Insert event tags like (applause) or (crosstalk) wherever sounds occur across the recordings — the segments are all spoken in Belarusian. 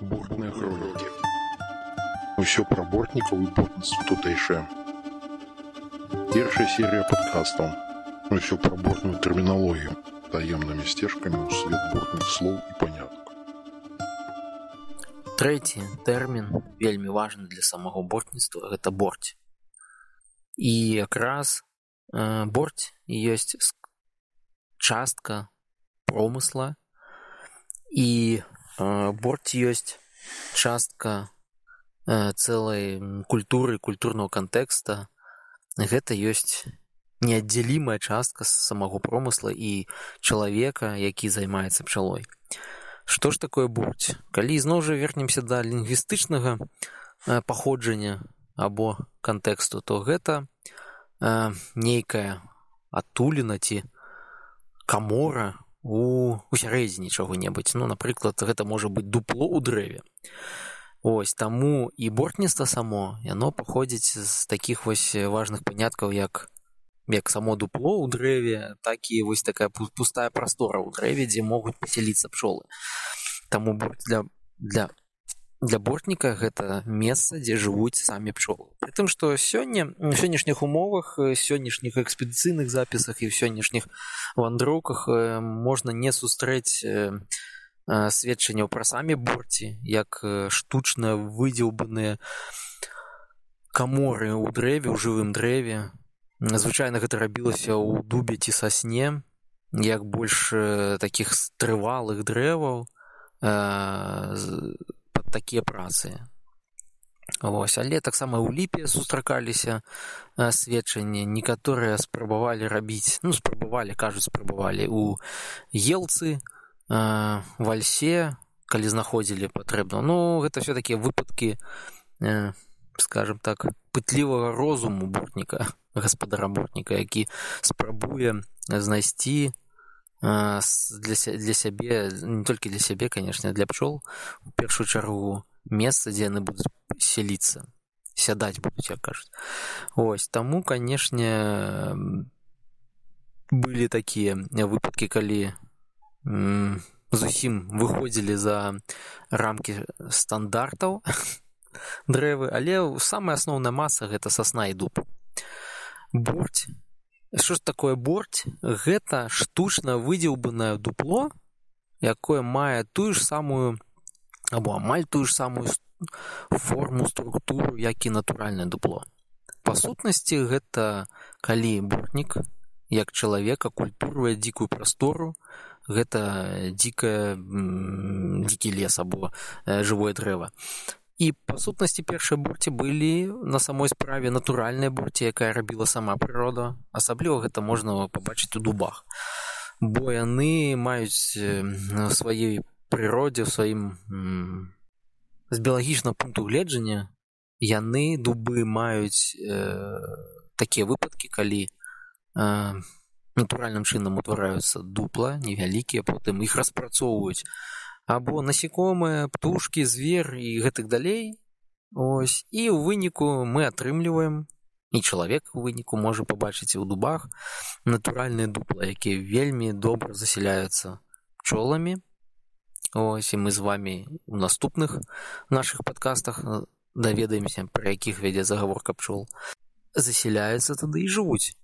Бортные хроники. Усё про бортникаў і бортніцтва тутэйшае. Першая серія падкастаў. Усё пра бортную тэрміналогію, таемнымі сцежкамі ў свет бортных слоў і панятак. Трэці тэрмін вельмі важны для самого бортніцтва гэта борць. І якраз э, борць ёсць частка промысла э, борт ёсць частка э, цэлай культуры культурного кантэкста гэта ёсць неаддзялімая частка самого промысла і чалавека які займаецца пчалой. Што ж такое борць калі зноў жа вернемся да лінгвістычнага э, паходжання або кантэксту то гэта э, нейкая адтуліна ці камора у усярэдзіне чаго-небудзь. Ну напрыклад гэта можа быць дупло ў дрэве. Ось таму і бортніцтва само яно паходзіць з такіх вось важных паняткаў як як само дупло ў дрэве так і вось такая пустая прастора ў дрэве дзе могуць пасяліцца пчолы. Таму для для для бортніка гэта месца дзе жывуць самі пчолы. Притым што сёння сённяшніх умовах сённяшніх экспедыцыйных запісах і ў сённяшніх вандроўках можна не сустрэць сведчанняў пра самі борці як штучна выдзеўбаныя каморы ў дрэве ў жывым дрэве. Звычайна гэта рабілася ў дубе ці сасне як больш такіх стрывалых дрэваў такія працы. Вось, але таксама ў ліпе сустракаліся сведчанні некаторыя спрабавалі рабіць ну спрабавалі кажуць спрабавалі у елцы вальсе калі знаходзілі патрэбна ну гэта все такія выпадкі скажем так пытлівага розуму бортніка (laughs) гаспадара бортніка які спрабуе знайсці для, для сябе не толькі для сябе конечно для пчол у першую чаргу месца дзе яны будуць селіцца сядаць будуць як кажуць ось таму канешне былі такія выпадкі калі зусім выходзілі за рамкі стандартаў (laughs) дрэвы але самая асноўная маса гэта сасна і дуб. Борць що ж такое борць гэта штучна выдзеўбанае дупло якое мае тую ж самую або амаль тую ж самую форму структуру як і натуральнае дупло. Па сутнасці гэта калі бортнік як чалавека культуруе дзікую прастору гэта дзікая дзікі лес або жывое дрэва і па сутнасці першай бурці былі на самой справе натуральнай бурці якая рабіла сама прырода асабліва гэта можна пабачыць у дубах. Бо яны маюць сваёй прыродзе ў сваім з біялагічнага пункту гледжання яны дубы маюць э, такія выпадкі калі э, натуральным чынам утвараюцца дупла невялікія потым іх распрацоўваюць або насекомыя птушки звер і гэтых далей. Ось і ў выніку мы атрымліваем і чалавек у выніку можа пабачыць у дубах натуральныя дупла якія вельмі добра засяляюцца пчоламі ось і мы з вами у наступных наших подкастах даведаемся пра якіх вядзе загаворка пчол засяляецца тады і жывуць.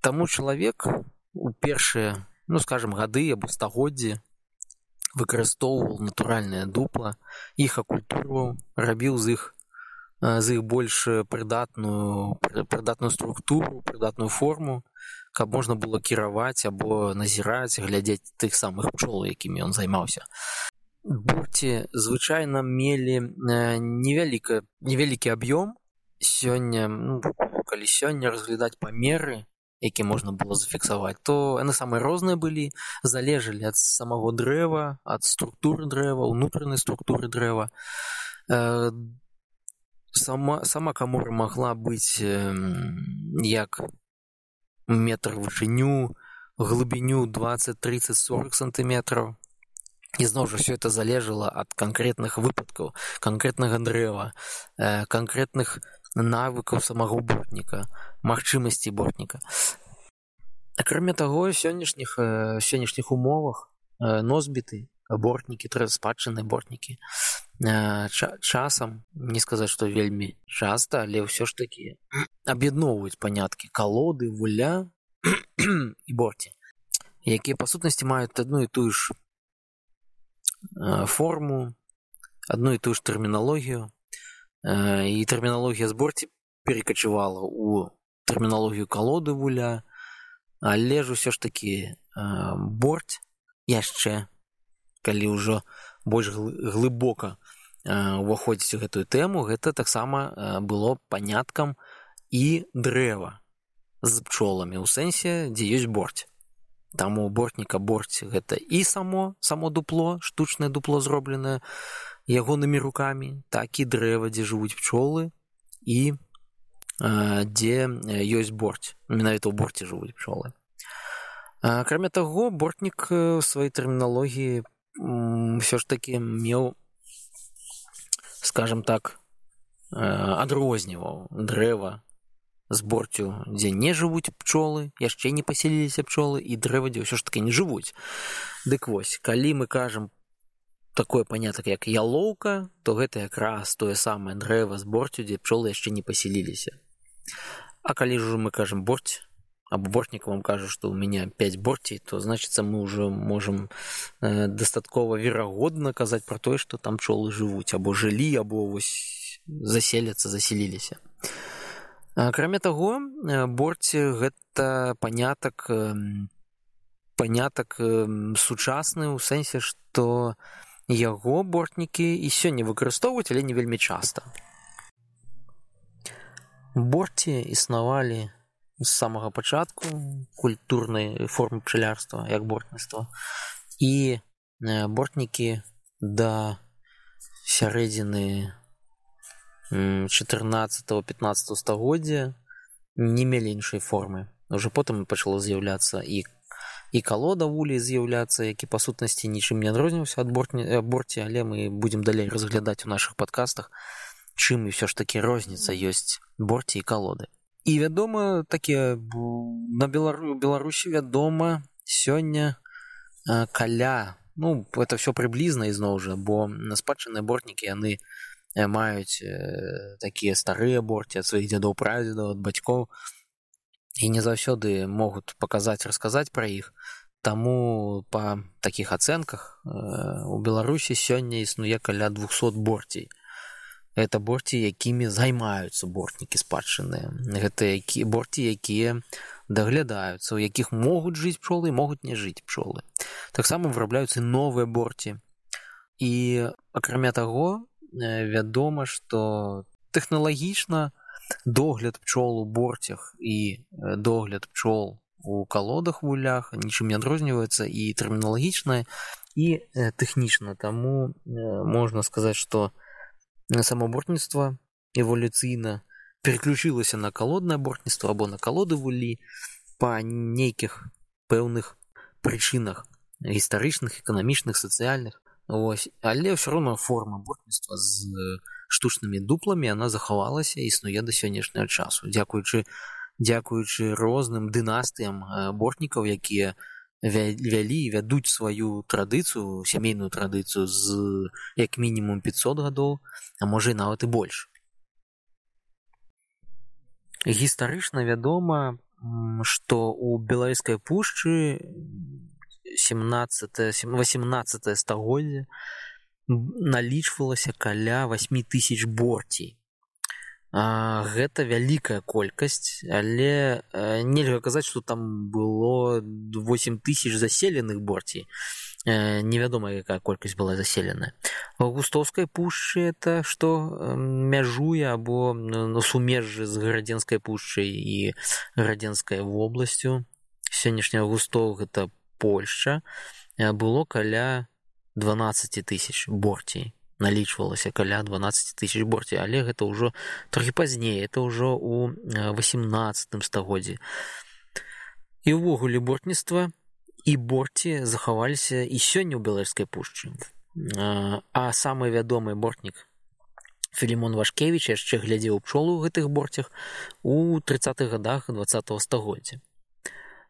Таму чалавек у першыя ну скажем гады або стагоддзі выкарыстоўваў натуральнае дупла іх акультурваў рабіў з іх з іх больш прыдатную прыдатную структуру прыдатную форму каб можна было кіраваць або назіраць глядзець тых самых пчол якімі ён займаўся бурці звычайна мелі невяліка невялікі аб'ём сёння ну, калі сёння разглядаць памеры які можна было зафіксаваць то яны самыя розныя былі залежалі ад самого дрэва ад структуры дрэва унутранай структуры дрэва э, сама сама камора магла быць э, як метр вышыню глыбіню 20 30 40 сантыметров і зноў жа все это залежала ад канкрэтных выпадкаў канкрэтнага дрэва э, канкрэтных навыкаў самого бортніка магчымасці бортніка акрамя таго сённяшніх сённяшніх умовах носьбіты бортнікі спадчынныя бортнікі часам не сказаць што вельмі часта але ўсё ж такі аб'ядноўваюць паняткі калоды вуля (clears throat) і борці якія па сутнасці маюць адну і тую ж форму одну і тую ж тэрміналогію і тэрміналогія зборці перекачывала у тэрміналогію калоды вуля. Але ж усё ж такі борт яшчэ калі ўжо больш глыбока уваходзіць у гэтую тэму. Гэта таксама было паняткам і дрэва з пчоламі ў сэнсе дзе ёсць борць там у бортніка борць гэта і само само дупло штучнае дупло зробленае ягонымі рукамі так і дрэва дзе жывуць пчолы і дзе ёсць борць менавіта ў борце жывуць пчолы акрамя таго бортнік сваёй тэрміналогіі ўсё ж такі меў скажем так адрозніваў дрэва з борцю дзе не жывуць пчолы яшчэ не паселіліся пчолы і дрэва дзе ўсё ж таки не жывуць дык вось калі мы кажам такое панятак як ялоўка то гэта якраз тое самае дрэва з борцю дзе пчолы яшчэ не паселіліся а калі ж мы кажам борць або бортнік вам кажа што у меня 5 борцей то значыцца мы ўжо можам э, дастаткова верагодна казаць пра тое што там пчолы жывуць або жылі або вось заселяцца заселіліся. Акрамя таго борце гэта панятак панятак сучасны ў сэнсе што яго бортнікі і сёння выкарыстоўваюць але не вельмі часта борці існавалі з самага пачатку культурнай формы пчалярства як бортніцтва. І бортнікі да сярэдзіны 14-15 стагоддзя не мелі іншай формы. Уже потым пачало з'яўляцца і і калода вулей з'яўляцца які па сутнасці нічым не адрозніваўся ад бортні борці але мы будзем далей разглядаць у наших падкастах чым і ўсё ж такі розніца ёсць борці і калоды і вядома такія на белару беларусі вядома сёння каля ну это все прыблізна ізноў жа бо на спадчынныя бортнікі яны маюць такія старыя борці ад сваіх дзядоў прадзедаў ад бацькоў і не заўсёды могуць паказаць расказаць пра іх таму па такіх ацэнках у беларусі сёння існуе каля 200 борцей это борці якімі займаюцца бортнікі спадчынныя гэта які борці якія даглядаюцца у якіх могуць жыць пчолы могуць не жыць пчолы таксама вырабляюцца новыя борці і акрамя таго вядома што тэхналагічна догляд пчол у борцях і догляд пчол у калодах вулях нічым не адрозніваецца і тэрміналагічна і тэхнічна таму можна сказаць што самабортніцтва эволюцыйна переключылася на калоднае бортніцтва або на калоды вулі па нейкіх пэўных прычынах гістарычных эканамічных сацыяльных ось. Але ўсё роўна форма бортніцтва з штучнымі дупламі она захавалася існуе да сённяшняга часу. Дзякуючы дзякуючы розным дынастыям бортнікаў якія вялі і вядуць сваю традыцыю сямейную традыцыю з як мінімум 500 гадоў а можа і нават і больш. Гістарычна вядома што у беларускай пушчы 17 18 стагоддзя налічвалася каля 8 тысяч борцей. Гэта вялікая колькасць але нельга казаць что там было 8 тысяч заселеных борцей. Невядома якая колькасць была заселена. Густоўскай пушчы это что мяжуе або на сумежжы з гарадзенскай пушчай і гарадзенскай вобласцю. Сённяшняга густоў гэта польша. Было каля 12 тысяч борцей налічвалася каля 12 тысяч борці але гэта ўжо трохі пазней это ўжо у 18 стагоддзі і ўвогуле бортніцтва і борці захаваліся і сёння ў беларускай пушчы. А самы вядомы бортнік філімон вашкевич яшчэ глядзеў пчолу ў гэтых борцях у 30-х годах 20 -го стагоддзя.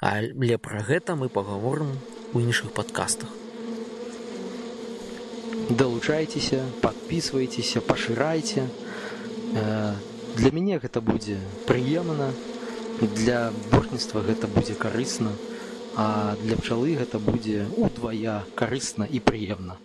Але пра гэта мы пагаворым у іншых падкастах далучайцеся подписывайтеся пашырайце для мяне гэта будзе прыемна для бортніцтва гэта будзе карысна а для пчалы гэта будзе удвая карысна і прыемна